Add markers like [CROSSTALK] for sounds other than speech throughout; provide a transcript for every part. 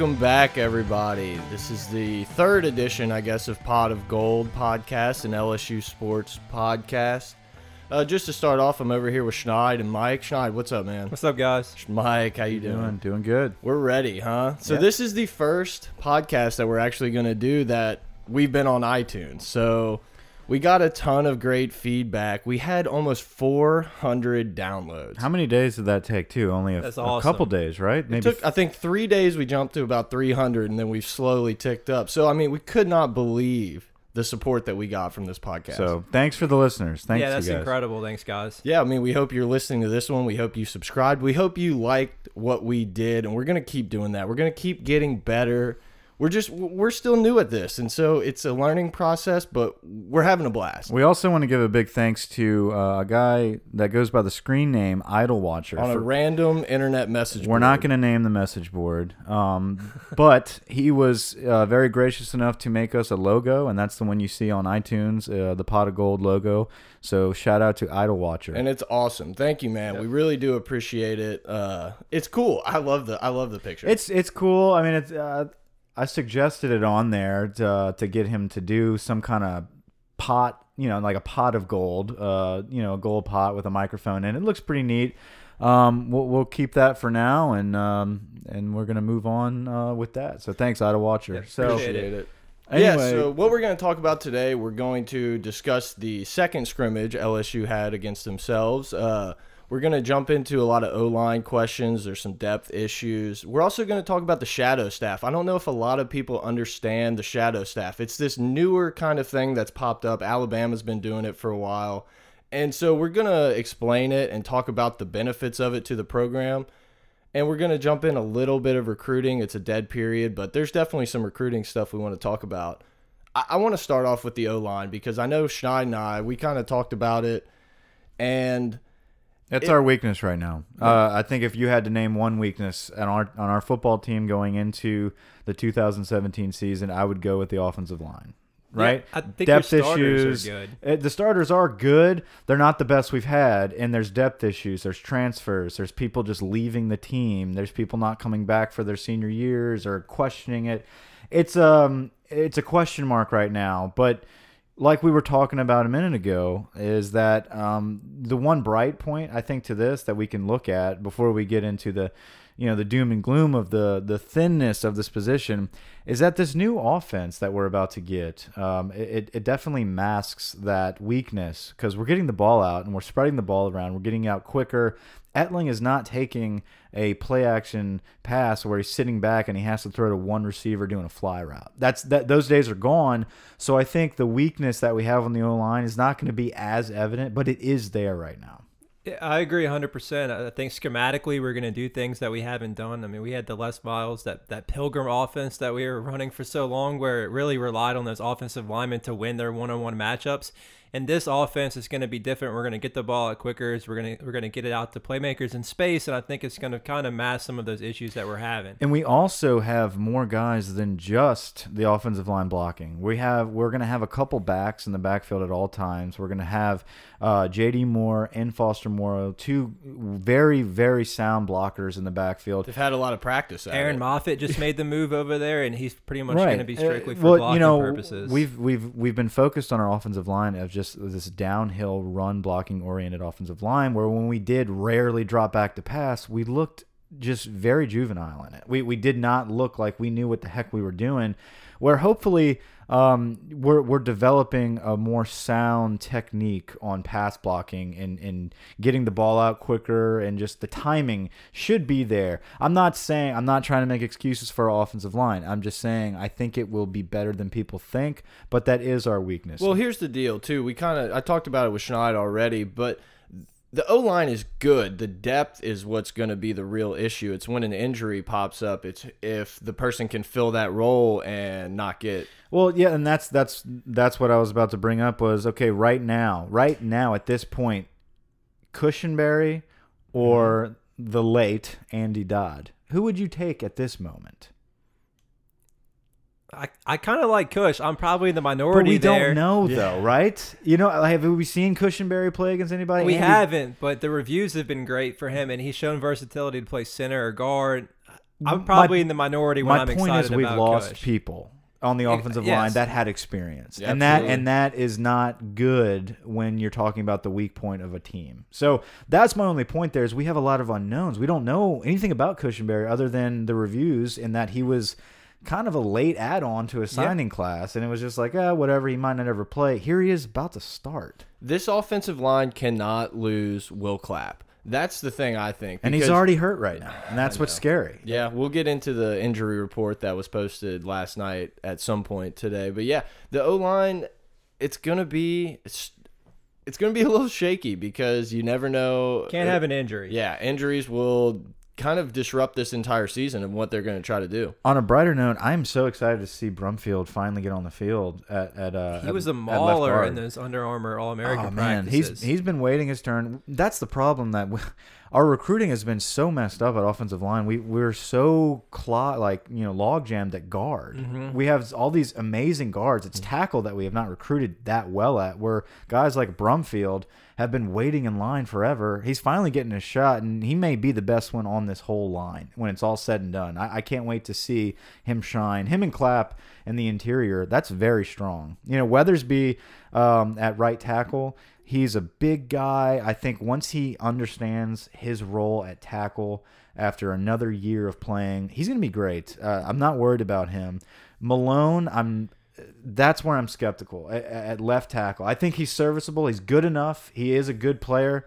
Welcome back, everybody. This is the third edition, I guess, of Pot of Gold podcast and LSU Sports podcast. Uh, just to start off, I'm over here with Schneid and Mike. Schneid, what's up, man? What's up, guys? Mike, how you doing? Doing, doing good. We're ready, huh? So Yeah. this is the first podcast that we're actually going to do that we've been on iTunes. So we got a ton of great feedback. We had almost 400 downloads. How many days did that take? Too only a, That's a couple days, right? It took, I think, three days. We jumped to about 300, and then we've slowly ticked up. So, I mean, we could not believe the support that we got from this podcast. So thanks for the listeners. Thanks, yeah, that's you guys. incredible. Thanks, guys. yeah, I mean, we hope you're listening to this one. We hope you subscribed. We hope you liked what we did, and we're gonna keep doing that. We're gonna keep getting better. We're just we're still new at this, and so it's a learning process, but we're having a blast. We also want to give a big thanks to uh, a guy that goes by the screen name Idol Watcher. On a for- random internet message. Board. We're not going to name the message board, um, but he was uh, very gracious enough to make us a logo, and that's the one you see on iTunes, uh, the pot of gold logo. So shout out to Idol Watcher. and it's awesome. Thank you, man. We really do appreciate it. Uh, it's cool. I love the I love the picture. It's it's cool. I mean, it's uh, I suggested it on there to to get him to do some kind of pot, you know, like a pot of gold, uh, you know, a gold pot with a microphone, and it looks pretty neat. Um, we'll we'll keep that for now, and um, and we're gonna move on uh, with that. So thanks, Idle Watcher. Yeah, so appreciate appreciate it. Anyway. Yeah, so what we're going to talk about today, we're going to discuss the second scrimmage LSU had against themselves. Uh, we're going to jump into a lot of O line questions. There's some depth issues. We're also going to talk about the shadow staff. I don't know if a lot of people understand the shadow staff. It's this newer kind of thing that's popped up. Alabama's been doing it for a while. And so we're going to explain it and talk about the benefits of it to the program. And we're going to jump in a little bit of recruiting. It's a dead period, but there's definitely some recruiting stuff we want to talk about. I, I want to start off with the O line because I know Schneid and I, we kind of talked about it. And that's it- our weakness right now. Uh, I think if you had to name one weakness on our on our football team going into the 2017 season, I would go with the offensive line. Right? I think depth issues. are good. Uh, the starters are good. They're not the best we've had, and there's depth issues. There's transfers. There's people just leaving the team. There's people not coming back for their senior years or questioning it. It's um it's a question mark right now, but like we were talking about a minute ago, is that um, the one bright point I think to this that we can look at before we get into the, you know, the doom and gloom of the the thinness of this position is that this new offense that we're about to get, um, it it definitely masks that weakness because we're getting the ball out and we're spreading the ball around, we're getting out quicker. Etling is not taking a play action pass where he's sitting back and he has to throw to one receiver doing a fly route. That's that those days are gone. So I think the weakness that we have on the O line is not going to be as evident, but it is there right now. I agree 100%. I think schematically we're going to do things that we haven't done. I mean, we had the Les Miles, that, that Pilgrim offense that we were running for so long where it really relied on those offensive linemen to win their one-on-one matchups. And this offense is going to be different. We're going to get the ball out quicker. We're going to we're going to get it out to playmakers in space, and I think it's going to kind of mask some of those issues that we're having. And we also have more guys than just the offensive line blocking. We have we're going to have a couple backs in the backfield at all times. We're going to have uh, J.D. Moore and Foster Moreau, two very very sound blockers in the backfield. they've had a lot of practice at Aaron it. Moffitt just made the move over there, and he's pretty much going to be Uh, strictly for well, blocking you know, purposes. We've we've we've been focused on our offensive line of just this downhill run blocking oriented offensive line where when we did rarely drop back to pass, we looked just very juvenile in it. We we did not look like we knew what the heck we were doing. Where hopefully um, we're we're developing a more sound technique on pass blocking and and getting the ball out quicker and just the timing should be there. I'm not saying I'm not trying to make excuses for our offensive line. I'm just saying I think it will be better than people think, but that is our weakness. Well, here's the deal too. We kind of I talked about it with Schneid already, but the O line is good. The depth is what's going to be the real issue. It's when an injury pops up. It's if the person can fill that role and not get. Well, yeah, and that's that's that's what I was about to bring up was okay, right now, right now at this point, Cushenberry or mm-hmm. the late Andy Dodd. Who would you take at this moment? I, I kind of like Kush. I'm probably in the But minority we there. don't know Yeah. though, right? You know, have we seen Cushenberry play against anybody? We Andy- haven't, but the reviews have been great for him, and he's shown versatility to play center or guard. I'm probably in the minority when my I'm point excited is we've lost Kush. people on the offensive yes. line that had experience, Yeah, and that and that is not good when you're talking about the weak point of a team. So that's my only point. There is we have a lot of unknowns. We don't know anything about Cushenberry other than the reviews, in that he was kind of a late add-on to a signing class, and it was just like, ah, whatever. He might not ever play. Here he is about to start, This offensive line cannot lose Will Clapp. That's the thing I think. and he's already hurt right now, and that's what's scary. Yeah, we'll get into the injury report that was posted last night at some point today. But yeah, the O line, it's gonna be it's, it's gonna be a little shaky because you never know. Can't have an injury. Yeah, injuries will kind of disrupt this entire season and what they're going to try to do. On a brighter note, I'm so excited to see Brumfield finally get on the field at at. Uh, He at- was a at left mauler guard. in those Under Armour All American Oh man, practices. he's he's been waiting his turn. That's the problem that we, [LAUGHS] our recruiting has been so messed up at offensive line. We we're so clog like you know log jammed at guard. Mm-hmm. We have all these amazing guards. It's tackle that we have not recruited that well at. Where guys like Brumfield have been waiting in line forever. He's finally getting a shot, and he may be the best one on this whole line when it's all said and done. I, I can't wait to see him shine. Him and Clapp in the interior. That's very strong. You know, Weathersby um, at right tackle. He's a big guy. I think once he understands his role at tackle after another year of playing, he's going to be great. Uh, I'm not worried about him. Malone, I'm. That's where I'm skeptical at, at left tackle. I think he's serviceable. He's good enough. He is a good player.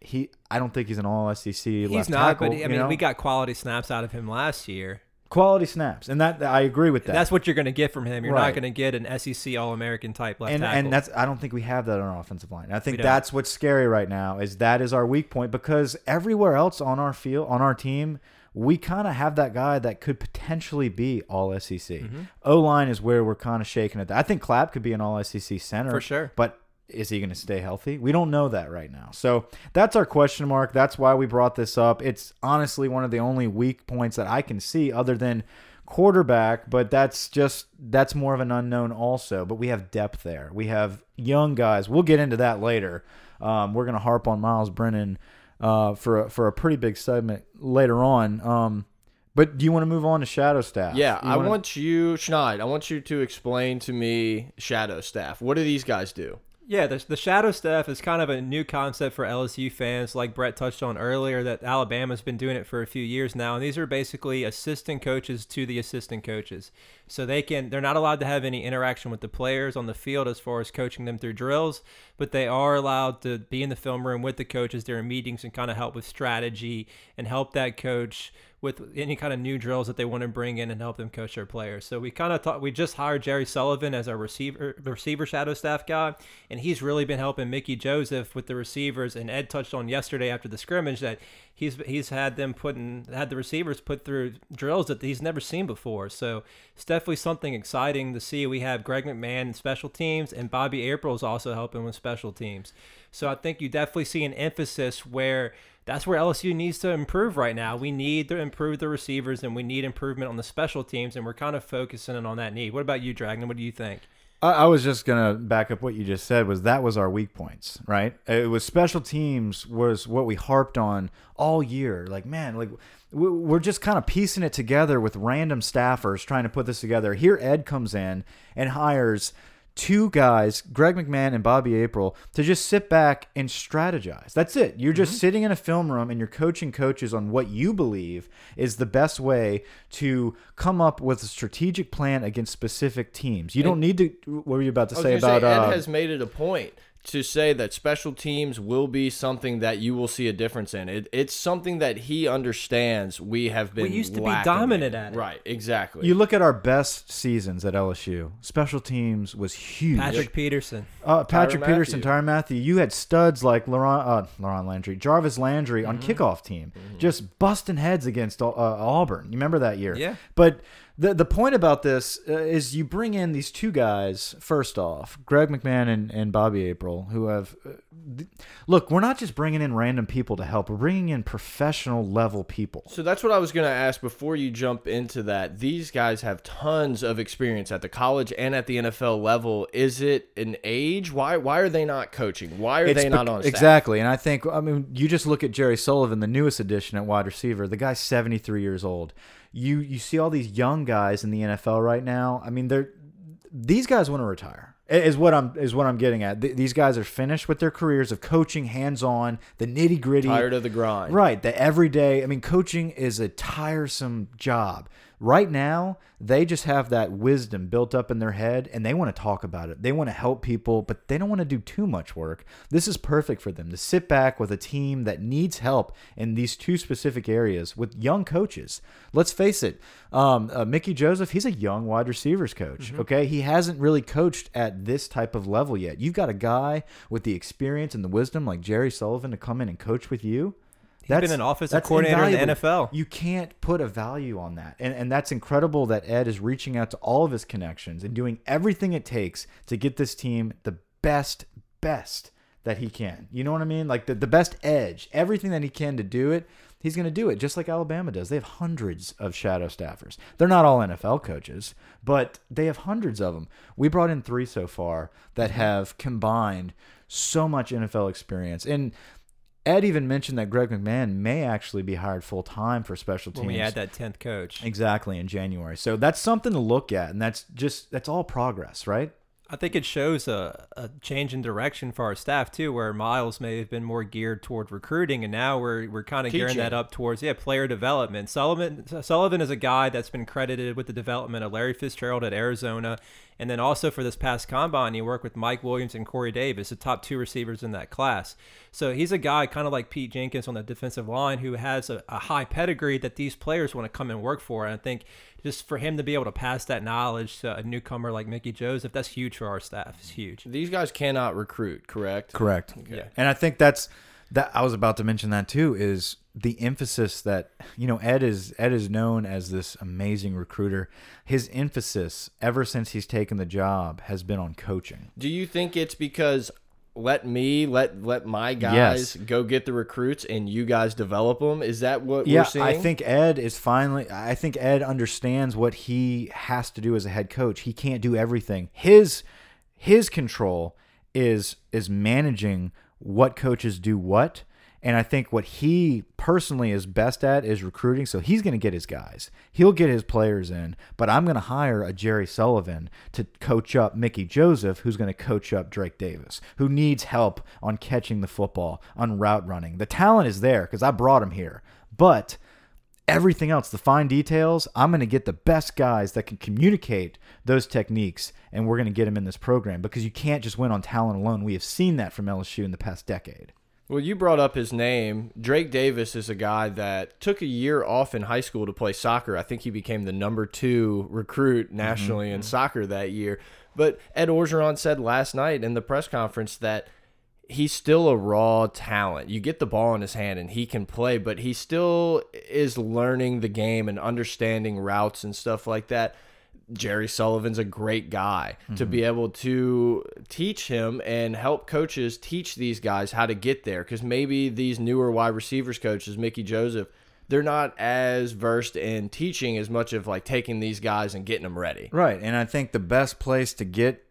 He, I don't think he's an All SEC He's left not, tackle. but he- I mean, know? we got quality snaps out of him last year. quality snaps, and that I agree with that. That's what you're going to get from him. You're Right. not going to get an SEC All American type left and tackle. and that's I don't think we have that on our offensive line. I think that's what's scary right now is that is our weak point because everywhere else on our field on our team we kind of have that guy that could potentially be all SEC. Mm-hmm. O line is where we're kind of shaking at. That. I think Clapp could be an all SEC center For sure. but. Is he going to stay healthy? We don't know that right now. So that's our question mark. That's why we brought this up. It's honestly one of the only weak points that I can see other than quarterback, but that's just that's more of an unknown also. But we have depth there. We have young guys. We'll get into that later. Um, we're gonna harp on Myles Brennan uh, for a, for a pretty big segment later on. Um, but do you want to move on to shadow staff? Yeah, I want you, Schneid, I want you to explain to me Shadow Staff. What do these guys do? Yeah, the, the shadow staff is kind of a new concept for LSU fans, like Brett touched on earlier, that Alabama's been doing it for a few years now. And these are basically assistant coaches to the assistant coaches. So they can they're not allowed to have any interaction with the players on the field as far as coaching them through drills, but they are allowed to be in the film room with the coaches during meetings and kind of help with strategy and help that coach with any kind of new drills that they want to bring in and help them coach their players. So we kind of thought we just hired Jerry Sullivan as our receiver receiver shadow staff guy, and he's really been helping Mickey Joseph with the receivers. And Ed touched on yesterday after the scrimmage that he's he's had them putting had the receivers put through drills that he's never seen before. So it's definitely something exciting to see. We have Greg McMahon in special teams, and Bobby April is also helping with special teams. So I think you definitely see an emphasis where that's where LSU needs to improve right now. We need to improve the receivers and we need improvement on the special teams, and we're kind of focusing in on that need. What about you, Dragon? What do you think? I, I was just gonna back up what you just said. Was that was our weak points, right? It was special teams was what we harped on all year. Like, man, like we're just kind of piecing it together with random staffers trying to put this together. Here, Ed comes in and hires two guys, Greg McMahon and Bobby April, to just sit back and strategize. That's it. You're just sitting in a film room and you're coaching coaches on what you believe is the best way to come up with a strategic plan against specific teams. You don't need to. What were you about to say about? Ed uh, has made it a point to say that special teams will be something that you will see a difference in. It, it's something that he understands we have been. We used to be dominant in. at it. Right, exactly. you look at our best seasons at LSU. Special teams was huge. Patrick Peterson. Uh, Patrick Tyrann Peterson, Mathieu. Tyrann Mathieu. You had studs like Laurent, uh, LaRon Landry, Jarvis Landry on Mm-hmm. kickoff team, just busting heads against uh, Auburn. You remember that year? Yeah. But the the point about this uh, is you bring in these two guys. First off, Greg McMahon and, and Bobby April, who have uh, look, we're not just bringing in random people to help. We're bringing in professional level people. So that's what I was going to ask before you jump into that. These guys have tons of experience at the college and at the NFL level. Is it an age? Why why are they not coaching? Why are It's they not on staff? Exactly. And I think, I mean, you just look at Jerry Sullivan, the newest addition at wide receiver. The guy's 73 years old. You you see all these young guys in the NFL right now. I mean, they're these guys want to retire. Is what I'm is what I'm getting at. Th- These guys are finished with their careers of coaching, hands on, the nitty gritty. Tired of the grind. Right. The everyday. I mean, coaching is a tiresome job. Right now, they just have that wisdom built up in their head and they want to talk about it. They want to help people, but they don't want to do too much work. This is perfect for them to sit back with a team that needs help in these two specific areas with young coaches. Let's face it, um, uh, Mickey Joseph, he's a young wide receivers coach. Okay. He hasn't really coached at this type of level yet. You've got a guy with the experience and the wisdom like Jerry Sullivan to come in and coach with you. He's been an offensive coordinator in the. NFL. You can't put a value on that. And and that's incredible that Ed is reaching out to all of his connections and doing everything it takes to get this team the best best that he can. You know what I mean? Like the, the best edge, everything that he can to do it, he's going to do it just like Alabama does. They have hundreds of shadow staffers. They're not all NFL coaches, but they have hundreds of them. We brought in 3 so far that have combined so much NFL experience. And Ed even mentioned that Greg McMahon may actually be hired full time for special teams. when we add that tenth coach. exactly in January. So that's something to look at, and that's just that's all progress, right? I think it shows a, a change in direction for our staff too, where Miles may have been more geared toward recruiting, and now we're we're kind of gearing that up towards yeah player development. Sullivan Sullivan is a guy that's been credited with the development of Larry Fitzgerald at Arizona, and then also for this past combine, he worked with Mike Williams and Corey Davis, the top two receivers in that class. So he's a guy kind of like Pete Jenkins on the defensive line who has a, a high pedigree that these players want to come and work for. And I think just for him to be able to pass that knowledge to a newcomer like Mickey Joseph, that's huge for our staff. It's huge. These guys cannot recruit, correct? Correct. Yeah. And I think that's that I was about to mention that too is the emphasis that you know Ed is Ed is known as this amazing recruiter. His emphasis ever since he's taken the job has been on coaching. Do you think it's because let me let let my guys Yes. go get the recruits and you guys develop them? Is that what Yeah, we're seeing? I think Ed is finally. I think Ed understands what he has to do as a head coach. He can't do everything. His his control is is managing what coaches do what. And I think what he personally is best at is recruiting. So he's going to get his guys. He'll get his players in. But I'm going to hire a Jerry Sullivan to coach up Mickey Joseph, who's going to coach up Drake Davis, who needs help on catching the football, on route running. The talent is there because I brought him here. But everything else, the fine details, I'm going to get the best guys that can communicate those techniques, and we're going to get them in this program because you can't just win on talent alone. We have seen that from LSU in the past decade. Well, you brought up his name. Drake Davis is a guy that took a year off in high school to play soccer. I think he became the number two recruit mm-hmm, nationally in mm-hmm. soccer that year. But Ed Orgeron said last night in the press conference that he's still a raw talent. You get the ball in his hand and he can play, but he still is learning the game and understanding routes and stuff like that. Jerry Sullivan's a great guy to be mm-hmm. able to teach him and help coaches teach these guys how to get there because maybe these newer wide receivers coaches, Mickey Joseph, they're not as versed in teaching as much of like taking these guys and getting them ready. Right. And I think the best place to get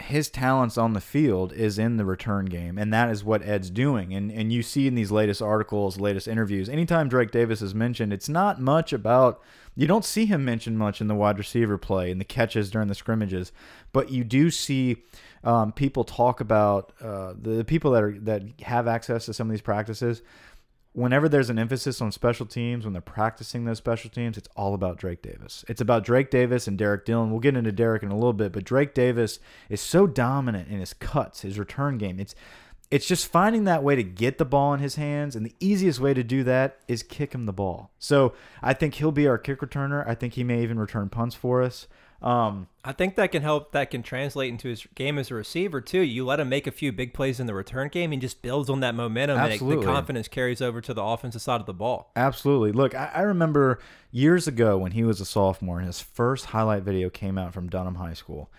his talents on the field is in the return game. And that is what Ed's doing. And and you see in these latest articles, latest interviews, anytime Drake Davis is mentioned, it's not much about you don't see him mentioned much in the wide receiver play and the catches during the scrimmages, but you do see um, people talk about uh, the, the people that are that have access to some of these practices whenever there's an emphasis on special teams, when they're practicing those special teams, it's all about Drake Davis. It's about Drake Davis and Derek Dillon. We'll get into Derek in a little bit, but Drake Davis is so dominant in his cuts, his return game. It's it's just finding that way to get the ball in his hands, and the easiest way to do that is kick him the ball. So I think he'll be our kick returner. I think he may even return punts for us. Um, I think that can help. That can translate into his game as a receiver too. You let him make a few big plays in the return game, and just builds on that momentum. And it- Absolutely. the confidence carries over to the offensive side of the ball. Absolutely. Look, I, I remember years ago when he was a sophomore and his first highlight video came out from Dunham High School.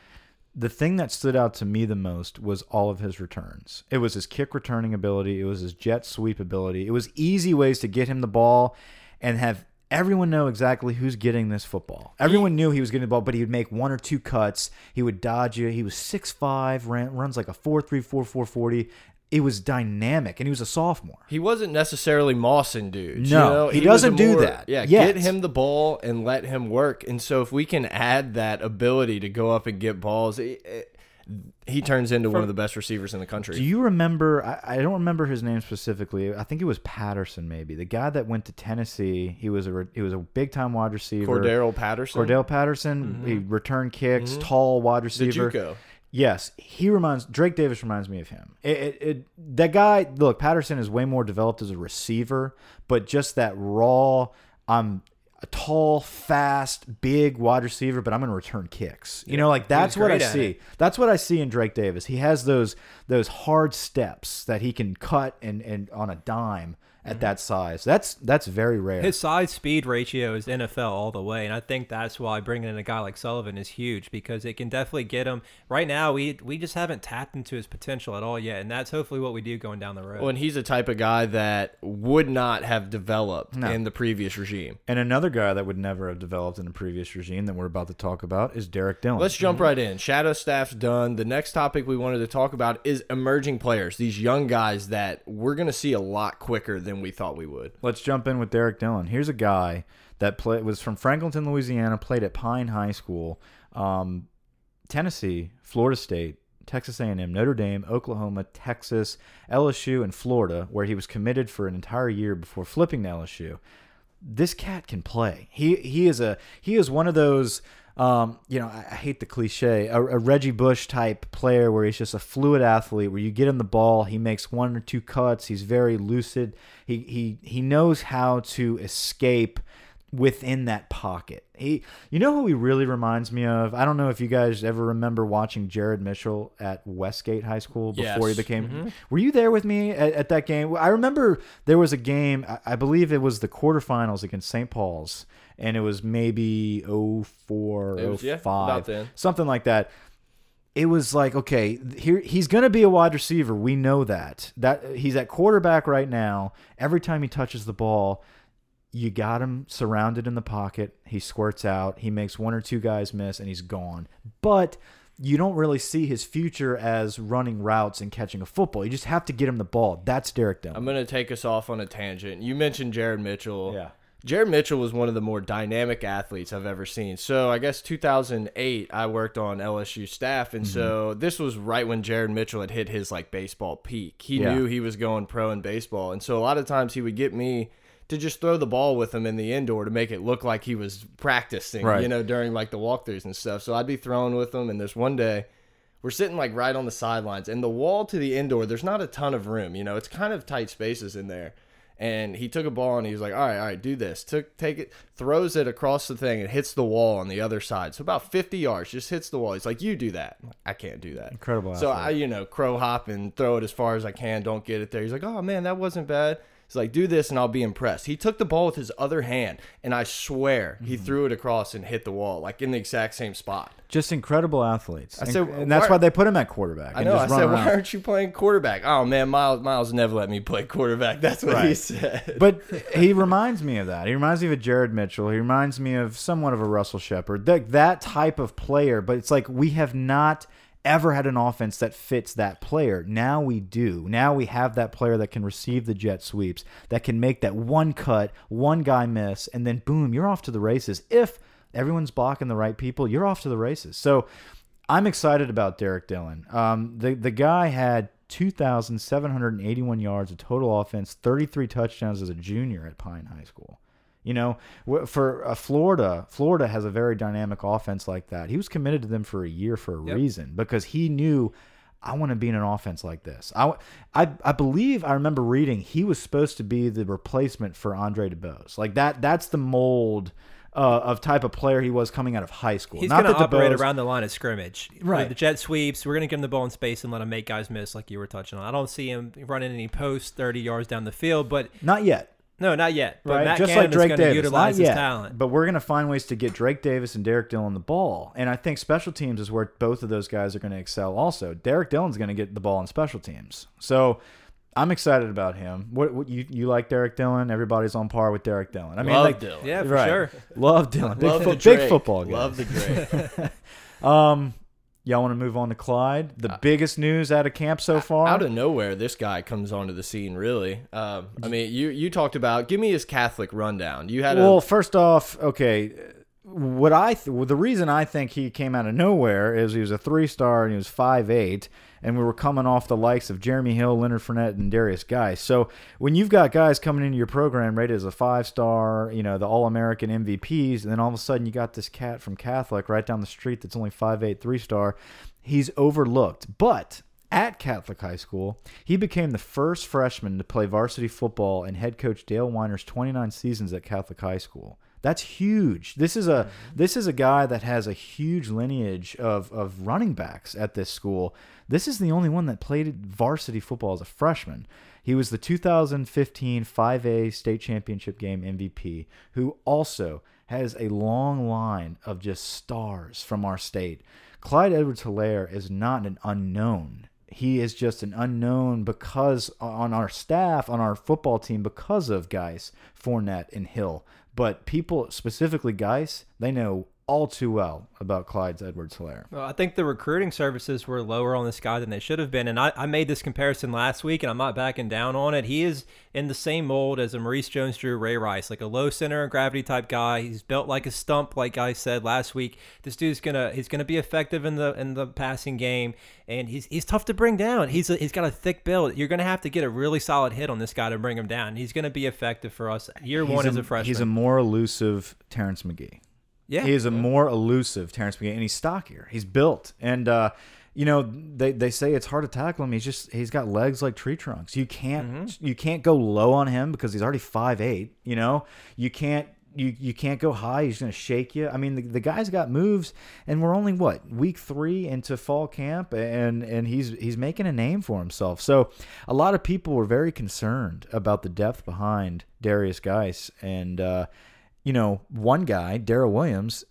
the thing that stood out to me the most was all of his returns. It was his kick returning ability, it was his jet sweep ability. It was easy ways to get him the ball and have everyone know exactly who's getting this football. Everyone knew he was getting the ball, but he would make one or two cuts. He would dodge you. He was 6'5", ran, runs like a four three four four forty. It was dynamic, and he was a sophomore. He wasn't necessarily mossing dudes. No, you know? he was doesn't do more- that Yeah, yet. get him the ball and let him work. And so if we can add that ability to go up and get balls, it, it- he turns into one of the best receivers in the country. Do you remember? I, I don't remember his name specifically. I think it was Patterson, maybe the guy that went to Tennessee. He was a re- he was a big time wide receiver. Cordero Patterson, Cordell Patterson. He mm-hmm. returned kicks, mm-hmm. tall wide receiver. the. JUCO. Yes, he reminds Drake Davis reminds me of him. It, it, it, that guy, look, Patterson is way more developed as a receiver, but just that raw, I'm a tall, fast, big wide receiver, but I'm going to return kicks. You know, like that's what I see. it. That's what I see in Drake Davis. He has those those hard steps that he can cut and and on a dime at that size. That's that's very rare. His size speed ratio is NFL all the way, and I think that's why bringing in a guy like Sullivan is huge because it can definitely get him. Right now, we we just haven't tapped into his potential at all yet, and that's hopefully what we do going down the road. Well, and he's the type of guy that would not have developed No. in the previous regime. and another guy that would never have developed in a previous regime that we're about to talk about is Derek Dillon. Let's jump Mm-hmm. right in. Shadow staff's done. The next topic we wanted to talk about is emerging players, these young guys that we're going to see a lot quicker than we thought we would. Let's jump in with Derek Dillon. Here's a guy that play, was from Franklinton, Louisiana, played at Pine High School, um, Tennessee, Florida State, Texas A&M, Notre Dame, Oklahoma, Texas, LSU, and Florida, where he was committed for an entire year before flipping to LSU. This cat can play. He he is a he is one of those. Um, you know, I, I hate the cliche, a, a Reggie Bush type player where he's just a fluid athlete. Where you get him the ball, he makes one or two cuts. He's very lucid. He he he knows how to escape within that pocket. He, you know who he really reminds me of? I don't know if you guys ever remember watching Jared Mitchell at Westgate High School before he Yes. became. Were you there with me at, at that game? I remember there was a game. I, I believe it was the quarterfinals against St. Paul's, and it was maybe 04, It was, yeah, 05, about then. something like that. It was like okay here he's going to be a wide receiver we know that. That he's at quarterback right now. Every time he touches the ball you got him surrounded in the pocket. He squirts out. He makes one or two guys miss and he's gone. But you don't really see his future as running routes and catching a football. You just have to get him the ball. That's Derek Dillon I'm going to take us off on a tangent. You mentioned Jared Mitchell. Yeah. Jared Mitchell was one of the more dynamic athletes I've ever seen. So I guess 2008, I worked on LSU staff, and Mm-hmm. so this was right when Jared Mitchell had hit his like baseball peak. He Yeah. knew he was going pro in baseball, and so a lot of times he would get me to just throw the ball with him in the indoor to make it look like he was practicing, Right. you know, during like the walkthroughs and stuff. So I'd be throwing with him, and this one day we're sitting like right on the sidelines and the wall to the indoor there's not a ton of room you know it's kind of tight spaces in there and he took a ball and he was like all right all right do this. Took take it throws it across the thing and hits the wall on the other side. So about 50 yards just hits the wall. He's like you do that. Like, i can't do that. Incredible so athlete. i you know crow hop and throw it as far as i can. Don't get it there. He's like oh man that wasn't bad He's like, do this and I'll be impressed. He took the ball with his other hand, and I swear he Mm-hmm. threw it across and hit the wall, like in the exact same spot. just incredible athletes I and, said, and that's why- why they put him at quarterback I know. I said, around. why aren't you playing quarterback? Oh man, Miles Miles never let me play quarterback. That's what he said. but [LAUGHS] he reminds me of that. He reminds me of a Jared Mitchell. He reminds me of somewhat of a Russell Shepard. That that type of player. But it's like we have not ever had an offense that fits that player. Now we do. Now we have that player that can receive the jet sweeps, that can make that one cut, one guy miss, and then boom, you're off to the races. If everyone's blocking the right people, you're off to the races. So I'm excited about Derek Dillon. Um, the the guy had 2,781 yards of total offense, 33 touchdowns as a junior at Pine High School. You know, for uh, Florida, Florida has a very dynamic offense like that. He was committed to them for a year for a Yep. reason because he knew I want to be in an offense like this. I, I, I believe I remember reading he was supposed to be the replacement for Andre DeBose. Like that. That's the mold uh, of type of player he was coming out of high school. He's going to operate DeBose- around the line of scrimmage. Right. The jet sweeps, we're going to give him the ball in space and let him make guys miss, like you were touching on. I don't see him running any posts 30 yards down the field, but Not yet. No, not yet. But right? Matt Just Cannon like Drake is going to Davis, utilize not his yet. talent. But we're going to find ways to get Drake Davis and Derek Dillon the ball, and I think special teams is where both of those guys are going to excel. Also, Derek Dillon's going to get the ball in special teams, so I'm excited about him. What, what you you like Derek Dillon? Everybody's on par with Derek Dillon. I mean, Love like, Dylan. Yeah, for right. sure. Love Dillon. Big, Love fo- the big football guy. Love the Drake. [LAUGHS] Um, y'all want to move on to Clyde? The biggest news out of camp so far. Out of nowhere, this guy comes onto the scene. Really, um, I mean, you you talked about. Give me his Catholic rundown. You had a well, a first off, okay, what I th well, the reason I think he came out of nowhere is he was a three star and he was five eight, and we were coming off the likes of Jeremy Hill, Leonard Fournette, and Derrius Guice. So when you've got guys coming into your program rated as a five star, you know the All American MVPs, and then all of a sudden you got this cat from Catholic right down the street that's only five eight, three star, he's overlooked, but. At Catholic High School, he became the first freshman to play varsity football in head coach Dale Weiner's 29 seasons at Catholic High School. That's huge. This is a mm-hmm. this is a guy that has a huge lineage of of running backs at this school. This is the only one that played varsity football as a freshman. He was the 2015 5A state championship game MVP, who also has a long line of just stars from our state. Clyde Edwards Helaire is not an unknown he is just an unknown because on our staff, on our football team, because of guys Fournette, and Hill. But people, specifically guys, they know all too well about Clyde's Edwards Helaire. Well, I think the recruiting services were lower on this guy than they should have been. And I, I made this comparison last week, and I'm not backing down on it. He is in the same mold as a Maurice Jones Drew Ray Rice, like a low center of gravity type guy. He's built like a stump, like I said last week. This dude's gonna he's gonna be effective in the in the passing game, and he's he's tough to bring down. He's a, he's got a thick build. You're gonna have to get a really solid hit on this guy to bring him down. He's gonna be effective for us year one He's as a freshman. He's a more elusive Terrence Magee. Yeah, He is a more elusive Terrence Magee, and he's stockier. He's built, and uh, you know they, they say it's hard to tackle him. He's just he's got legs like tree trunks. You can't Mm-hmm. you can't go low on him because he's already five eight. You know you can't. You, you can't go high. He's going to shake you. I mean, the, the guy's got moves, and we're only what week three into fall camp, and and he's he's making a name for himself. So, a lot of people were very concerned about the depth behind Derrius Guice, and uh, you know, one guy, Darrel Williams,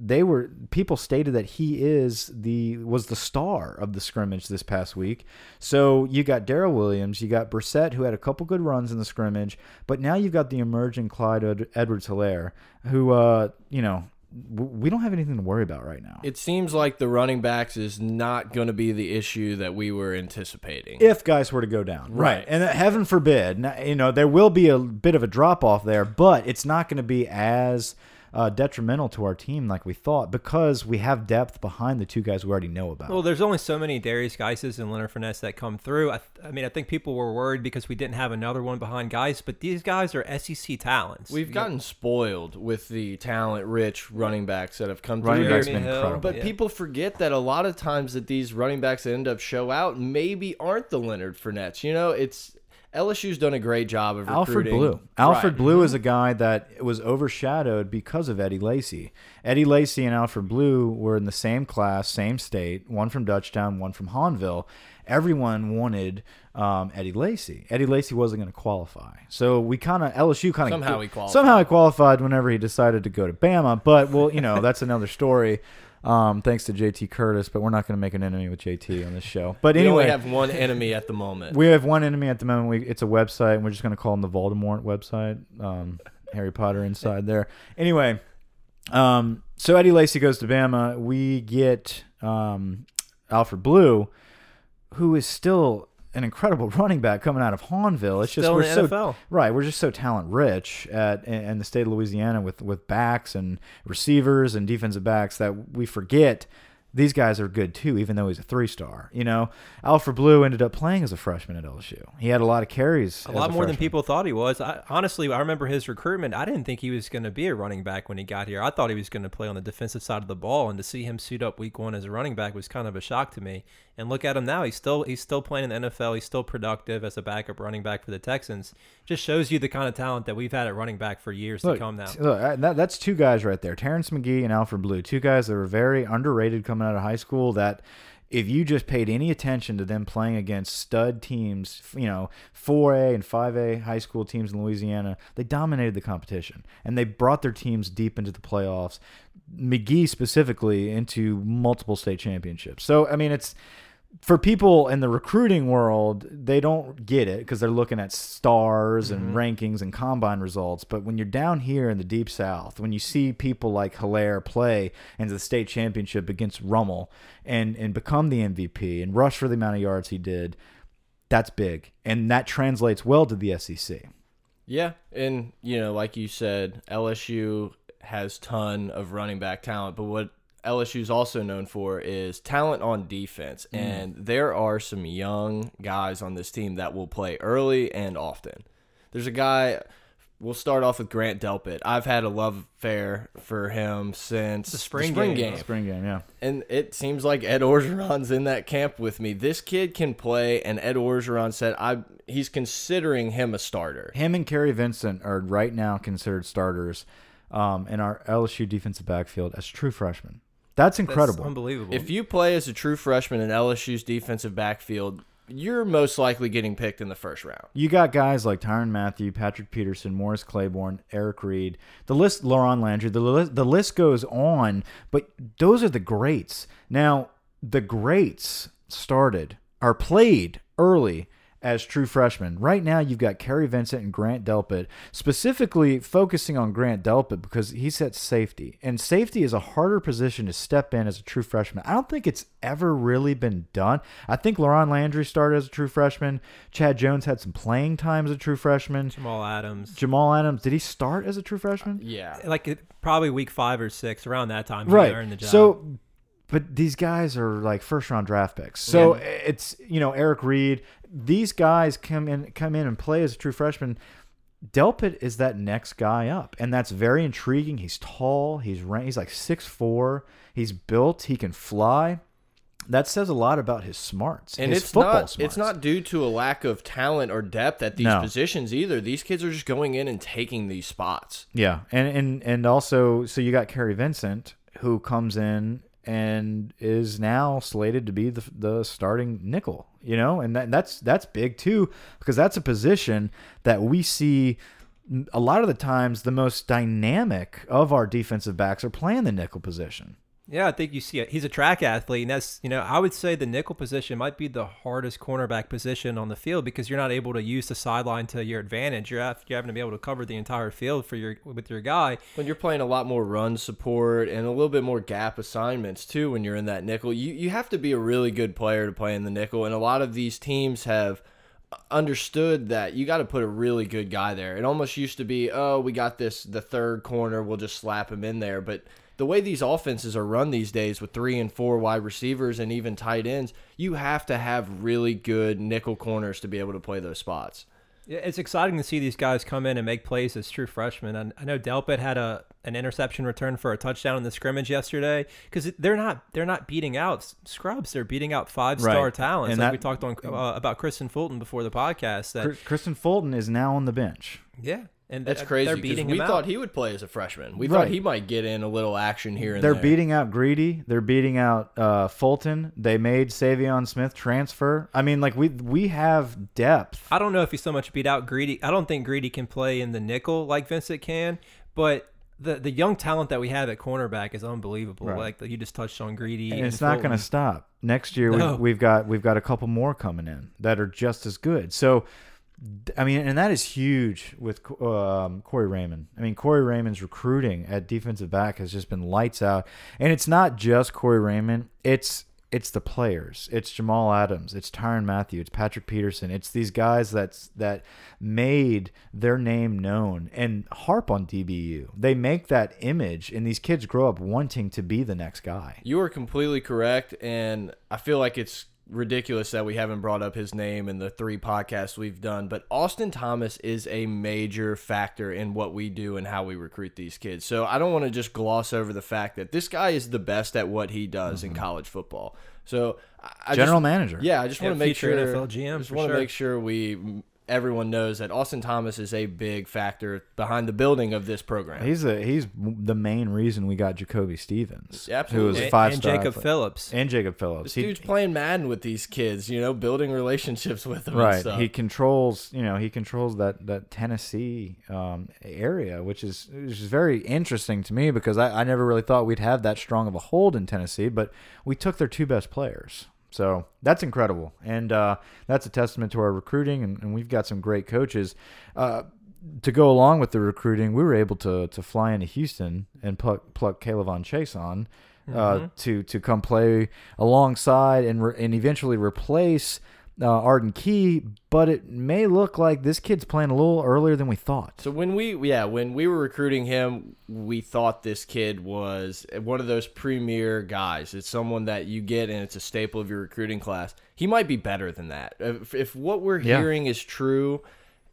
they were people stated that he is the was the star of the scrimmage this past week. So you got Darrel Williams, you got Brossette who had a couple good runs in the scrimmage, but now you've got the emerging Clyde Ed Edwards Helaire, who uh, you know, we don't have anything to worry about right now. it seems like the running backs is not going to be the issue that we were anticipating. if guys were to go down, Right. And uh, heaven forbid, you know, there will be a bit of a drop off there, but it's not going to be as uh, detrimental to our team like we thought because we have depth behind the two guys we already know about. Well, there's only so many Derrius Guices and Leonard Fournette that come through. I, I mean, I think people were worried because we didn't have another one behind guys, but these guys are SEC talents. We've gotten spoiled with the talent-rich running backs that have come Running through. backs been incredible. But yeah. people forget that a lot of times that these running backs that end up show out maybe aren't the Leonard Fournettes. You know, it's LSU's done a great job of Alfred recruiting. Blue. Alfred Right. Blue is a guy that was overshadowed because of Eddie Lacy. Eddie Lacy and Alfred Blue were in the same class, same state, one from Dutchtown, one from Hahnville. Everyone wanted um, Eddie Lacy. Eddie Lacy wasn't going to qualify. So we kind of, LSU kind of. Somehow he qualified. Somehow he qualified whenever he decided to go to Bama. But, well, you know, that's another story. Um, thanks to JT Curtis, but we're not going to make an enemy with JT on this show. But We anyway, we have one enemy at the moment. we have one enemy at the moment. We, it's a website, and we're just going to call him the Voldemort website. Um, Harry Potter inside there. Anyway, um, so Eddie Lacy goes to Bama. We get um, Alfred Blue, who is still an incredible [LAUGHS] running back coming out of Hahnville. It's just we're so right. We're just so talent rich at in, the state of Louisiana with with backs and receivers and defensive backs that we forget these guys are good too, even though he's a three star. You know, Alfred Blue ended up playing as a freshman at LSU. He had a lot of carries. a lot more than people thought he was. I, honestly, I remember his recruitment. I didn't think he was going to be a running back when he got here. I thought he was going to play on the defensive side of the ball, and to see him suit up week one as a running back was kind of a shock to me. And look at him now; he's still he's still playing in the NFL. He's still productive as a backup running back for the Texans. Just shows you the kind of talent that we've had at running back for years Look, to come now. look, that, that's two guys right there, Terrence Magee and Alfred Blue, two guys that were very underrated coming out of high school. That if you just paid any attention to them playing against stud teams, you know, 4A and 5A high school teams in Louisiana, they dominated the competition and they brought their teams deep into the playoffs. Magee specifically into multiple state championships. So, I mean, it's for people in the recruiting world, they don't get it because they're looking at stars and Mm-hmm. rankings and combine results. But when you're down here in the deep south, when you see people like Helaire play into the state championship against Rummel and and become the MVP and rush for the amount of yards he did, that's big, and that translates well to the SEC. Yeah, and you know, like you said, LSU has ton of running back talent, but what LSU's also known for is talent on defense, and there are some young guys on this team that will play early and often. There's a guy. We'll start off with Grant Delpit. I've had a love affair for him since The spring game. Spring game, yeah. and it seems like Ed Orgeron's in that camp with me. This kid can play, and Ed Orgeron said I he's considering him a starter. Him and Kary Vincent are right now considered starters um, in our LSU defensive backfield as true freshmen. That's That's incredible. unbelievable. If you play as a true freshman in LSU's defensive backfield, you're most likely getting picked in the first round. You got guys like Tyrann Mathieu, Patrick Peterson, Morris Claiborne, Eric Reid, the list, LaRon Landry, the list, the list goes on, but those are the greats. Now, the greats started or played early as true freshmen. Right now, you've got Kary Vincent and Grant Delpit, specifically focusing on Grant Delpit because he's at safety. And safety is a harder position to step in as a true freshman. I don't think it's ever really been done. I think LaRon Landry started as a true freshman. Chad Jones had some playing time as a true freshman. Jamal Adams, Jamal Adams, did he start as a true freshman? Yeah. like it- probably week five or six, around that time, he right. earned the job. So, but these guys are like first round draft picks. So it's you know Eric Reid. These guys come in come in and play as a true freshman. Delpit is that next guy up, and that's very intriguing. He's tall. He's he's like six four. He's built. He can fly. That says a lot about his smarts And his it's football not smarts. it's not due to a lack of talent or depth at these No. positions either. These kids are just going in and taking these spots. Yeah, and and and also, so you got Kary Vincent who comes in and is now slated to be the the starting nickel. You know, and that, that's that's big too because that's a position that we see a lot of the times the most dynamic of our defensive backs are playing the nickel position. Yeah, I think you see it. He's a track athlete, and that's you know I would say the nickel position might be the hardest cornerback position on the field because you're not able to use the sideline to your advantage. You're you're having to be able to cover the entire field for your with your guy. When you're playing a lot more run support and a little bit more gap assignments too when you're in that nickel, you, you have to be a really good player to play in the nickel. And a lot of these teams have understood that you got to put a really good guy there. It almost used to be, oh, we got this the third corner, we'll just slap him in there. But the way these offenses are run these days with three and four wide receivers and even tight ends, you have to have really good nickel corners to be able to play those spots. It's exciting to see these guys come in and make plays as true freshmen. And I know Delpit had a an interception return for a touchdown in the scrimmage yesterday because they're not they're not beating out scrubs. They're beating out five star Right. talents. And like that- we talked on uh, about Kristian Fulton before the podcast. That Kristian Fulton is now on the bench. yeah, and That's they're- crazy They're beating we him out. thought he would play as a freshman. We Right. thought he might get in a little action here and They're there. beating out Greedy. They're beating out uh, Fulton. They made Savion Smith transfer. I mean, like we we have depth. I don't know if he so much beat out Greedy. I don't think Greedy can play in the nickel like Vincent can, but the the young talent that we have at cornerback is unbelievable. Right. Like you just touched on Greedy, and it's not going to stop. Next year No. we've, we've got we've got a couple more coming in that are just as good. So, I mean, and that is huge with um, Corey Raymond. I mean, Corey Raymond's recruiting at defensive back has just been lights out, and it's not just Corey Raymond. It's it's the players. It's Jamal Adams. It's Tyrann Mathieu. It's Patrick Peterson. It's these guys that's that made their name known and harp on DBU. They make that image, and these kids grow up wanting to be the next guy. You are completely correct, and I feel like it's ridiculous that we haven't brought up his name in the three podcasts we've done. But Austin Thomas is a major factor in what we do and how we recruit these kids. So I don't want to just gloss over the fact that this guy is the best at what he does in mm-hmm. college football. So I I General just, manager. Yeah, I just want to make sure. NFL GM just want to sure. make sure we everyone knows that Austin Thomas is a big factor behind the building of this program. He's a he's the main reason we got Jacoby Stevens, Absolutely. who was a And- five and star Jacob Phillips. and Jacob Phillips. this He- dude's playing Madden with these kids, you know, building relationships with them. and right. stuff. He controls you know he controls that that Tennessee um, area, which is which is very interesting to me because I, I never really thought we'd have that strong of a hold in Tennessee, but we took their two best players. So that's incredible, and uh, that's a testament to our recruiting, and, and we've got some great coaches. Uh, to go along with the recruiting, we were able to to fly into Houston and pluck pluck Caleb Chase on uh, to to come play alongside and re and eventually replace uh, Arden Key. But it may look like this kid's playing a little earlier than we thought. So when we yeah when we were recruiting him, we thought this kid was one of those premier guys. It's someone that you get and it's a staple of your recruiting class. He might be better than that. If, if what we're Yeah. hearing is true,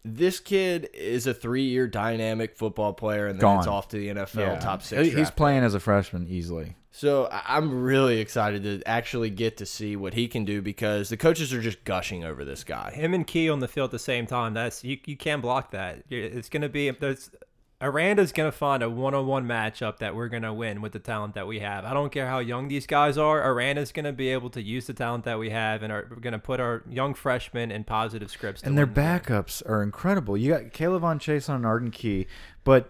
this kid is a three-year dynamic football player, and then Gone. it's off to the NFL top six. He's draft playing as a freshman easily. So I- I'm really excited to actually get to see what he can do because the coaches are just gushing over this guy. Him and Key on the field at the same time. That's you. You can't block that. It's gonna be there's. Aranda's gonna find a one-on-one matchup that we're gonna win with the talent that we have. I don't care how young these guys are. Aranda's gonna be able to use the talent that we have, and are, we're gonna put our young freshmen in positive scripts. to And their win the game. backups are incredible. You got K'Lavon Chaisson Arden Key, but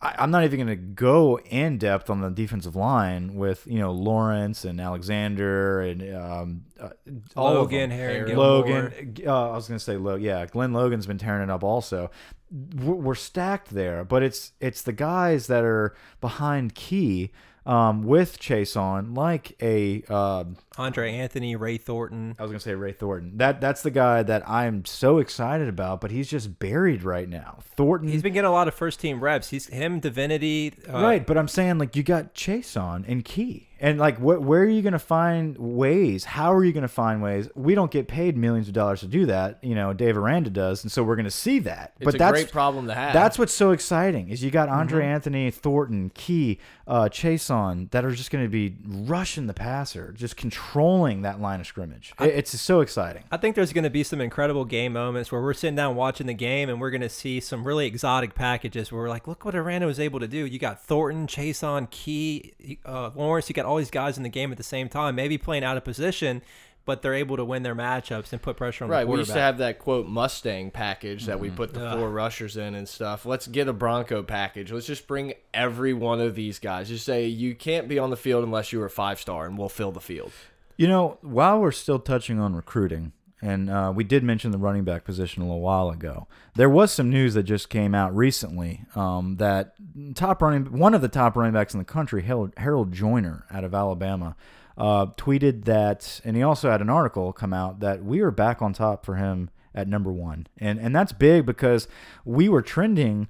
I, I'm not even going to go in depth on the defensive line with you know Lawrence and Alexander and um, uh, all of Logan, them. Harry, Logan. Uh, I was going to say Logan. Yeah, Glenn Logan's been tearing it up also. We're, stacked there, but it's it's the guys that are behind Key um, with Chaisson, like a. Uh, Andre Anthony, Ray Thornton. I was gonna say Ray Thornton. That that's the guy that I'm so excited about, but he's just buried right now. Thornton, He's been getting a lot of first team reps. He's him, Divinity. Uh, right, but I'm saying like you got Chaisson and Key, and like wh where are you gonna find ways? How are you gonna find ways? We don't get paid millions of dollars to do that. You know, Dave Aranda does, and so we're gonna see that. It's but a that's great problem to have. That's what's so exciting is you got Andre Mm-hmm. Anthony, Thornton, Key, uh, Chaisson that are just going to be rushing the passer, just controlling that line of scrimmage. It- it's so exciting. I think there's going to be some incredible game moments where we're sitting down watching the game and we're going to see some really exotic packages where we're like, look what Aranda was able to do. You got Thornton, Chaisson, Key, uh, Lawrence. You got all these guys in the game at the same time, maybe playing out of position, but they're able to win their matchups and put pressure on Right, the we used to have that quote Mustang package that Mm-hmm. we put the Ugh. four rushers in and stuff. Let's get a Bronco package. Let's just bring every one of these guys. Just say you can't be on the field unless you are a five star, and we'll fill the field. You know, while we're still touching on recruiting, and uh, we did mention the running back position a little while ago, there was some news that just came out recently um, that top running, one of the top running backs in the country, Harold, Harold Joyner out of Alabama, uh, tweeted that, and he also had an article come out that we are back on top for him at number one, and and that's big because we were trending.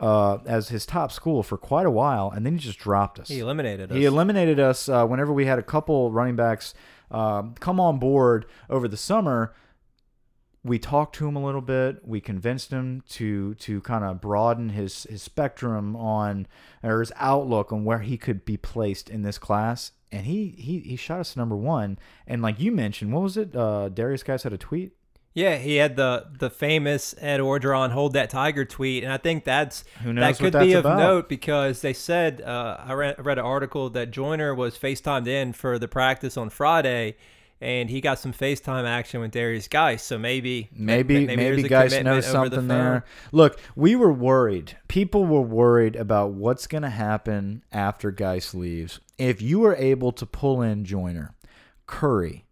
Uh, as his top school for quite a while, and then he just dropped us. he eliminated us. He eliminated us uh, whenever we had a couple running backs um, come on board over the summer. We talked to him a little bit. We convinced him to to kind of broaden his his spectrum on or his outlook on where he could be placed in this class. And he he he shot us to number one. And like you mentioned, what was it? Uh, Derrius Guice had a tweet. Yeah, he had the the famous Ed Orgeron "Hold That Tiger" tweet, and I think that's Who knows that could be of about. note because they said uh, I read, I read an article that Joyner was FaceTimed in for the practice on Friday, and he got some FaceTime action with Derrius Guice. So maybe Maybe maybe, a guys commitment know the something there. Look, we were worried. People were worried about what's going to happen after Guice leaves. If you were able to pull in Joyner, Curry,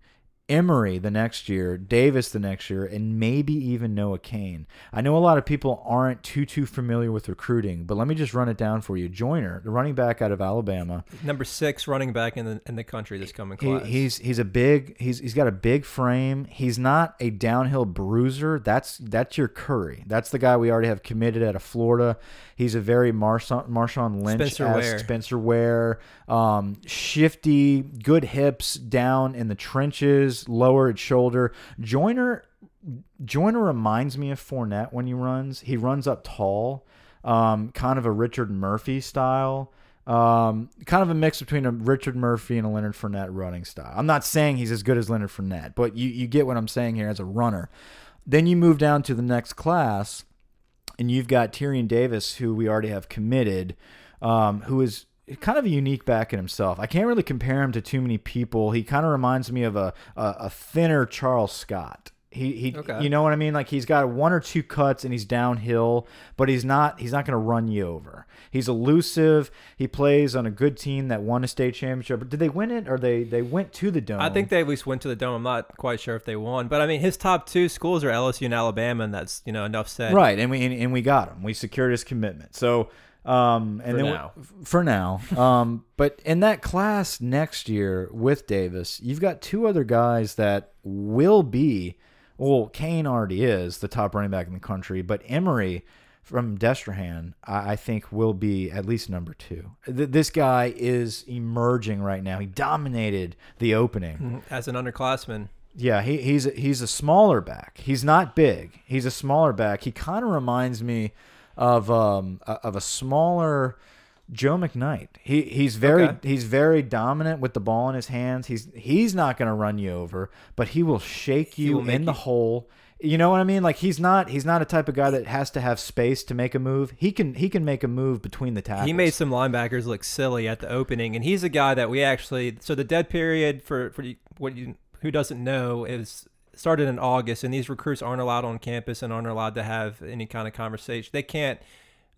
Emery the next year, Davis the next year, and maybe even Noah Cain. I know a lot of people aren't too too familiar with recruiting, but let me just run it down for you. Joyner, the running back out of Alabama, Number six running back in the in the country this coming he, class. he's he's a big he's he's got a big frame. He's not a downhill bruiser. That's that's your Curry. That's the guy we already have committed out of Florida. He's a very Marshawn, Marshawn Lynch Spencer Ware. Spencer Ware, um, shifty, good hips down in the trenches, lower at shoulder. Joyner Joyner reminds me of Fournette when he runs. He runs up tall, um, kind of a Richard Murphy style. Um, kind of a mix between a Richard Murphy and a Leonard Fournette running style. I'm not saying he's as good as Leonard Fournette, but you, you get what I'm saying here as a runner. then you move down to the next class, and you've got Tyrion Davis, who we already have committed, um, who is kind of a unique back in himself. I can't really compare him to too many people. He kind of reminds me of a, a, a thinner Charles Scott. He, he Okay. you know what I mean? Like he's got one or two cuts and he's downhill, but he's not he's not going to run you over. He's elusive. He plays on a good team that won a state championship. But did they win it or they they went to the dome? I think they at least went to the dome. I'm not quite sure if they won, but I mean, his top two schools are LSU and Alabama, and that's you know enough said. Right, and we and, and we got him. We secured his commitment. So, um, and For then now. for now, um, [LAUGHS] but in that class next year with Davis, you've got two other guys that will be. Well, Cain already is the top running back in the country, but Emery from Destrehan, I, I think, will be at least number two. Th this guy is emerging right now. He dominated the opening. As an underclassman, Yeah, he, he's a, he's a smaller back. He's not big. He's a smaller back. He kind of reminds me of um a- of a smaller Joe McKnight. He he's very Okay. he's very dominant with the ball in his hands. He's he's not going to run you over, but he will shake you will in the hole. You know what I mean? Like he's not he's not a type of guy that has to have space to make a move. He can he can make a move between the tackles. he made some linebackers look silly at the opening, and he's a guy that we actually. So the dead period for for what you who doesn't know is started in August, and these recruits aren't allowed on campus and aren't allowed to have any kind of conversation. They can't.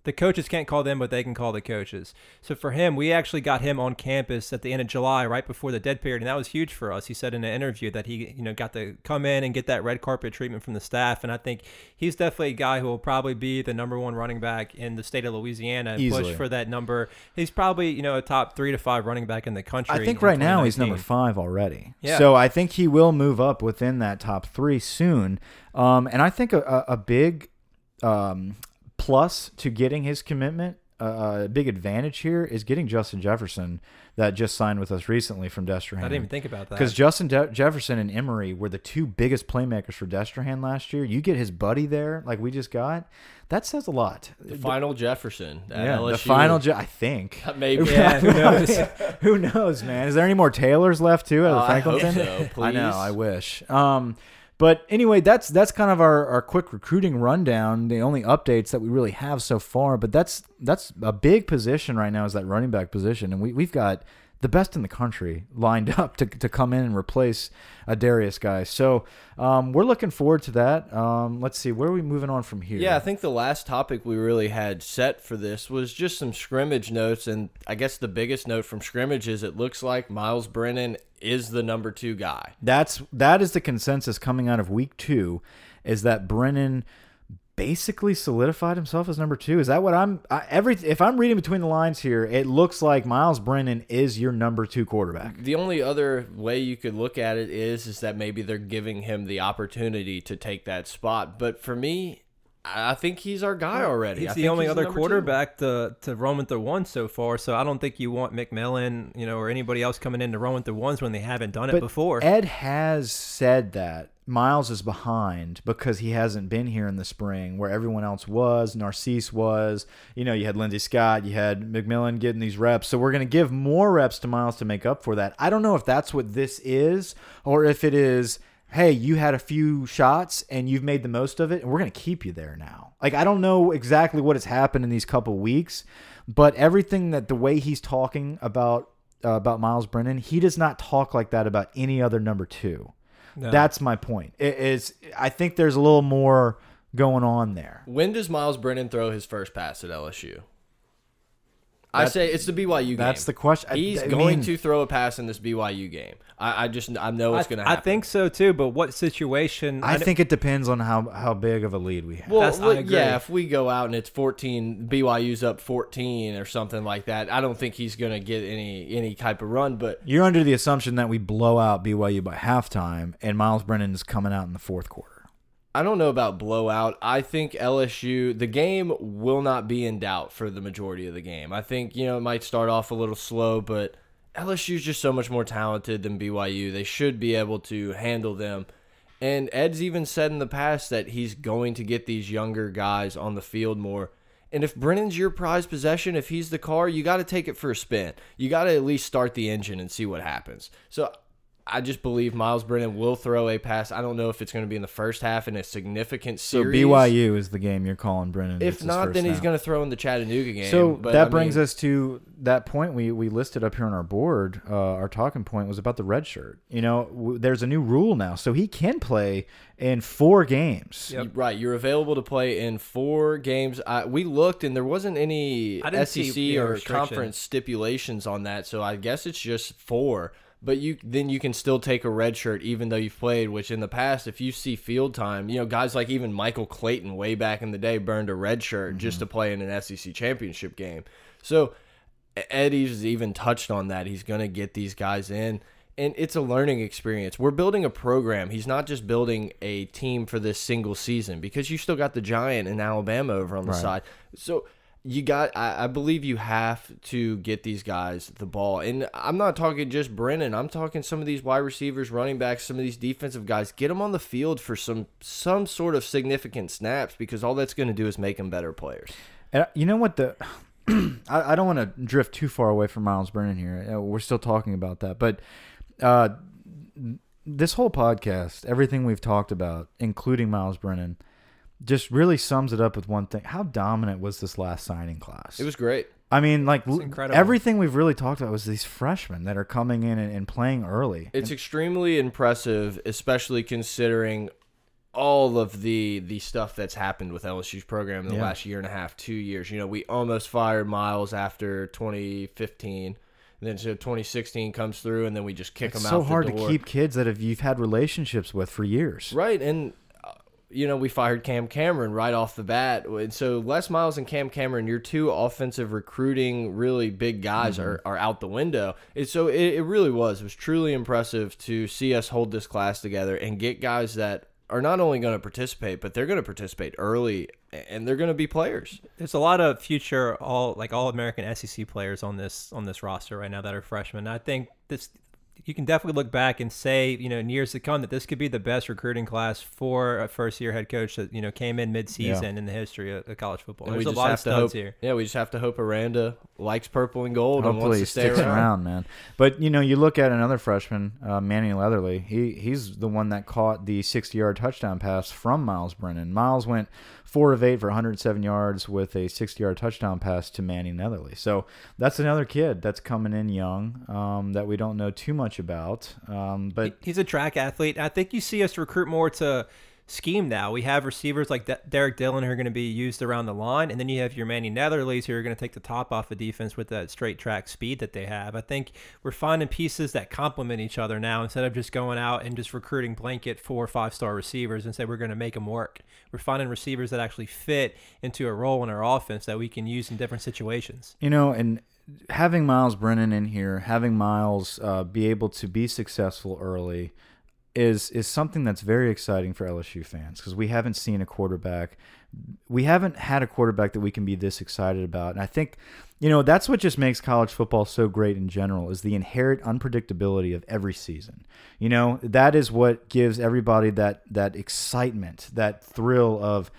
The coaches can't call them, but they can call the coaches. So for him, we actually got him on campus at the end of July, right before the dead period, and that was huge for us. He said in an interview that he, you know, got to come in and get that red carpet treatment from the staff, and I think he's definitely a guy who will probably be the number one running back in the state of Louisiana and Easily. push for that number. He's probably, you know, a top three to five running back in the country. I think right now he's number five already. Yeah. So I think he will move up within that top three soon. Um, and I think a, a, a big um, plus to getting his commitment, uh, a big advantage here is getting Justin Jefferson that just signed with us recently from Destrehan. I didn't even think about that. Because Justin De Jefferson and Emery were the two biggest playmakers for Destrehan last year. You get his buddy there, like we just got, that says a lot. The final Jefferson. At Yeah, LSU. the final, Je I think. [LAUGHS] Maybe. Yeah, who knows? [LAUGHS] Who knows, man? Is there any more Taylors left too at Oh, the I hope Franklinton? so, I know. I wish. Um, but anyway, that's that's kind of our, our quick recruiting rundown. The only updates that we really have so far, but that's that's a big position right now is that running back position, and we we've got the best in the country lined [LAUGHS] up to, to come in and replace a Derrius Guice. So um, we're looking forward to that. Um, let's see, where are we moving on from here? Yeah, I think the last topic we really had set for this was just some scrimmage notes, and I guess the biggest note from scrimmage is it looks like Myles Brennan is the number two guy. That's that is the consensus coming out of week two, is that Brennan basically solidified himself as number two. Is that what I'm? I, every if I'm reading between the lines here, it looks like Myles Brennan is your number two quarterback. The only other way you could look at it is is that maybe they're giving him the opportunity to take that spot. But for me, I I think he's our guy already. He's I the only he's other number two. quarterback to to run with the one so far. So I don't think you want McMillan, you know, or anybody else coming in to run with the ones when they haven't done it before. Ed has said that Myles is behind because he hasn't been here in the spring where everyone else was. Narcisse was. You know, you had Lindsey Scott, you had McMillan getting these reps. So we're going to give more reps to Myles to make up for that. I don't know if that's what this is or if it is. Hey, you had a few shots and you've made the most of it, and we're going to keep you there now. Like, I don't know exactly what has happened in these couple weeks, but everything that the way he's talking about uh, about Myles Brennan, he does not talk like that about any other number two. No. That's my point. It is I think there's a little more going on there. When does Myles Brennan throw his first pass at LSU? I That- say it's the BYU game. That's the question. I- He's I going mean- to throw a pass in this BYU game. I, I just I know it's going to happen. I think so too. But what situation? I kn- think it depends on how how big of a lead we have. Well, That's- I look, agree. yeah, if we go out and it's 14, BYU's up 14 or something like that, I don't think he's going to get any any type of run. But You're under the assumption that we blow out BYU by halftime and Myles Brennan is coming out in the fourth quarter. I don't know about blowout. I think LSU, the game will not be in doubt for the majority of the game. I think, you know, it might start off a little slow, but LSU's just so much more talented than BYU. They should be able to handle them. And Ed's even said in the past that he's going to get these younger guys on the field more. And if Brennan's your prized possession, if he's the car, you got to take it for a spin. You got to at least start the engine and see what happens. So I just believe Myles Brennan will throw a pass. I don't know if it's going to be in the first half in a significant series. So. BYU is the game you're calling Brennan. If not, then he's going to throw in the Chattanooga game. So But, that I brings mean, us to that point we, we listed up here on our board. Uh, our talking point was about the red shirt. You know, w there's a new rule now, so he can play in four games. Yep. Right, you're available to play in four games. I, we looked, and there wasn't any SEC see, yeah, or conference stipulations on that, so I guess it's just four. But you then you can still take a red shirt even though you've played. Which in the past, if you see field time, you know guys like even Michael Clayton way back in the day burned a red shirt just Mm-hmm. to play in an SEC championship game. So Eddie's even touched on that. He's going to get these guys in, and it's a learning experience. We're building a program. He's not just building a team for this single season because you still got the Giant in Alabama over on the Right. side. So you got, I, I believe you have to get these guys the ball. And I'm not talking just Brennan. I'm talking some of these wide receivers, running backs, some of these defensive guys. Get them on the field for some some sort of significant snaps because all that's going to do is make them better players. And you know what the [CLEARS THROAT] I, I don't want to drift too far away from Myles Brennan here. Uh, We're still talking about that, but uh, this whole podcast, everything we've talked about, including Myles Brennan, just really sums it up with one thing: how dominant was this last signing class? It was great. I mean, like incredible. everything we've really talked about was these freshmen that are coming in and, and playing early. It's extremely impressive, especially considering all of the the stuff that's happened with LSU's program in the Yeah. last year and a half, two years. You know, we almost fired Miles after 2015. And then so 2016 comes through, and then we just kick it's them out. so hard the to keep kids that have you've had relationships with for years. Right, and you know we fired Cam Cameron right off the bat, and so Les Miles and Cam Cameron, your two offensive recruiting really big guys, Mm-hmm. are, are out the window. And so it, it really was. It was truly impressive to see us hold this class together and get guys that are not only going to participate, but they're going to participate early, and they're going to be players. There's a lot of future all like all American SEC players on this on this roster right now that are freshmen. I think this you can definitely look back and say, you know, in years to come that this could be the best recruiting class for a first year head coach that, you know, came in mid season in the history of, of college football. And There's we a just lot of have to studs hope. here. Yeah, we just have to hope Aranda likes purple and gold and Hopefully wants he to stay sticks around. around. man. But you know, you look at another freshman, uh, Manny Netherly. He he's the one that caught the 60-yard touchdown pass from Myles Brennan. Myles went four of eight for 107 yards with a 60-yard touchdown pass to Manny Netherly. So that's another kid that's coming in young um, that we don't know too much about. Um, but he's a track athlete. I think you see us recruit more to scheme now. We have receivers like De- Derrick Dillon who are going to be used around the line, and then you have your Manny Netherleys who are going to take the top off the defense with that straight track speed that they have. I think we're finding pieces that complement each other now instead of just going out and just recruiting blanket four or five star receivers and say we're going to make them work. We're finding receivers that actually fit into a role in our offense that we can use in different situations. You know, and having Myles Brennan in here, having Myles uh, be able to be successful early is is something that's very exciting for LSU fans because we haven't seen a quarterback. We haven't had a quarterback that we can be this excited about. And I think, you know, that's what just makes college football so great in general is the inherent unpredictability of every season. You know, that is what gives everybody that that excitement, that thrill of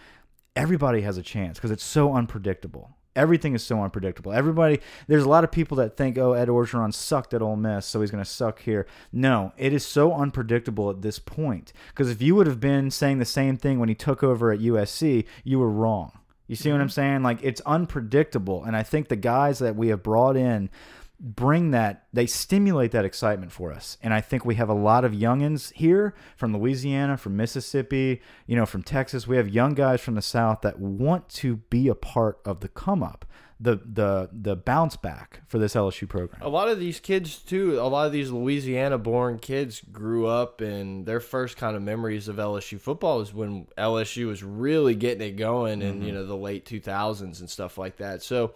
everybody has a chance because it's so unpredictable. Everything is so unpredictable. Everybody, there's a lot of people that think, oh, Ed Orgeron sucked at Ole Miss, so he's going to suck here. No, it is so unpredictable at this point. Because if you would have been saying the same thing when he took over at USC, you were wrong. You see what I'm mm-hmm. saying? Like, it's unpredictable. And I think the guys that we have brought in bring that they stimulate that excitement for us. And i think we have a lot of youngins here from louisiana from mississippi you know from texas. We have young guys from the south that want to be a part of the come up the the the bounce back for this lsu program. A lot of these kids too, a lot of these Louisiana born kids grew up and their first kind of memories of LSU football is when LSU was really getting it going in, mm-hmm. you know, the late 2000s and stuff like that. So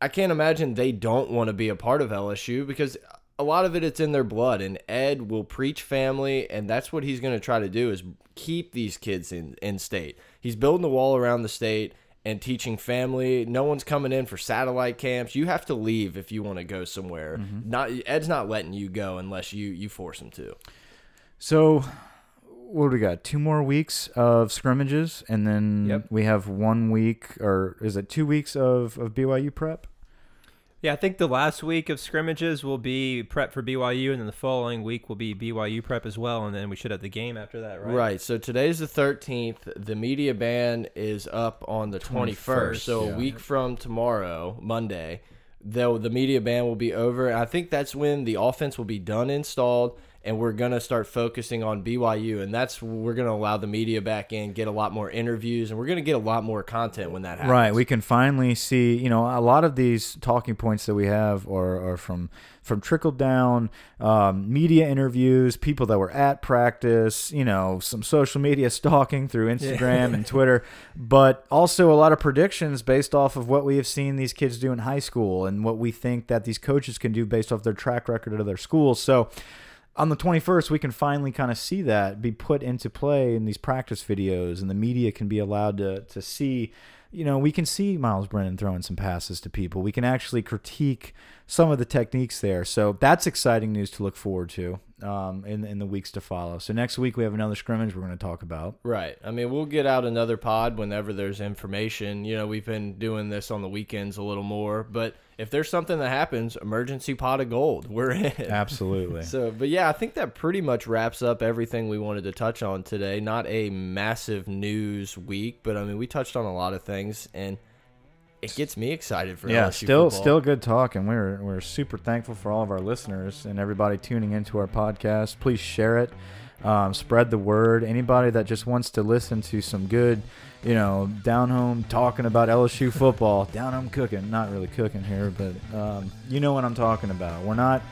I can't imagine they don't want to be a part of LSU because a lot of it it's in their blood and Ed will preach family and that's what he's going to try to do is keep these kids in in state. He's building a wall around the state and teaching family. No one's coming in for satellite camps. You have to leave if you want to go somewhere. Mm-hmm. Not Ed's not letting you go unless you you force him to. so what do we got two more weeks of scrimmages and then Yep. we have one week or is it two weeks of, of byu prep Yeah, I think the last week of scrimmages will be prep for BYU, and then the following week will be BYU prep as well, and then we should have the game after that, right? Right. So today's the 13th. The media ban is up on the 21st. 21st, so yeah. a week from tomorrow, Monday, though the media ban will be over. And I think that's when the offense will be done installed and we're going to start focusing on BYU and that's we're going to allow the media back in, get a lot more interviews and we're going to get a lot more content when that happens. Right. We can finally see, you know, a lot of these talking points that we have are, are from from trickle down um, media interviews, people that were at practice, you know, some social media [LAUGHS] stalking through Instagram and Twitter, but also a lot of predictions based off of what we have seen these kids do in high school and what we think that these coaches can do based off their track record of their schools. So on the 21st, we can finally kind of see that be put into play in these practice videos, and the media can be allowed to to see. You know, we can see Myles Brennan throwing some passes to people. We can actually critique some of the techniques there. So that's exciting news to look forward to um, in in the weeks to follow. So next week we have another scrimmage we're going to talk about. Right. I mean, we'll get out another pod whenever there's information. You know, we've been doing this on the weekends a little more, but if there's something that happens, emergency pot of gold, we're in. Absolutely. [LAUGHS] So, but yeah, I think that pretty much wraps up everything we wanted to touch on today. Not a massive news week, but I mean, we touched on a lot of things, and it gets me excited for yeah, LSU still football. still good talk, and we're we're super thankful for all of our listeners and everybody tuning into our podcast. Please share it, um, spread the word. Anybody that just wants to listen to some good, you know, down home talking about LSU [LAUGHS] football, down home cooking, not really cooking here, but um, you know what I'm talking about. We're not.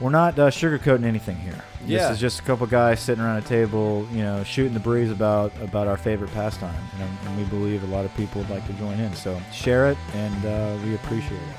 We're not uh, sugarcoating anything here. Yeah. This is just a couple guys sitting around a table, you know, shooting the breeze about about our favorite pastime, and, and we believe a lot of people would like to join in. So share it, and uh, we appreciate it.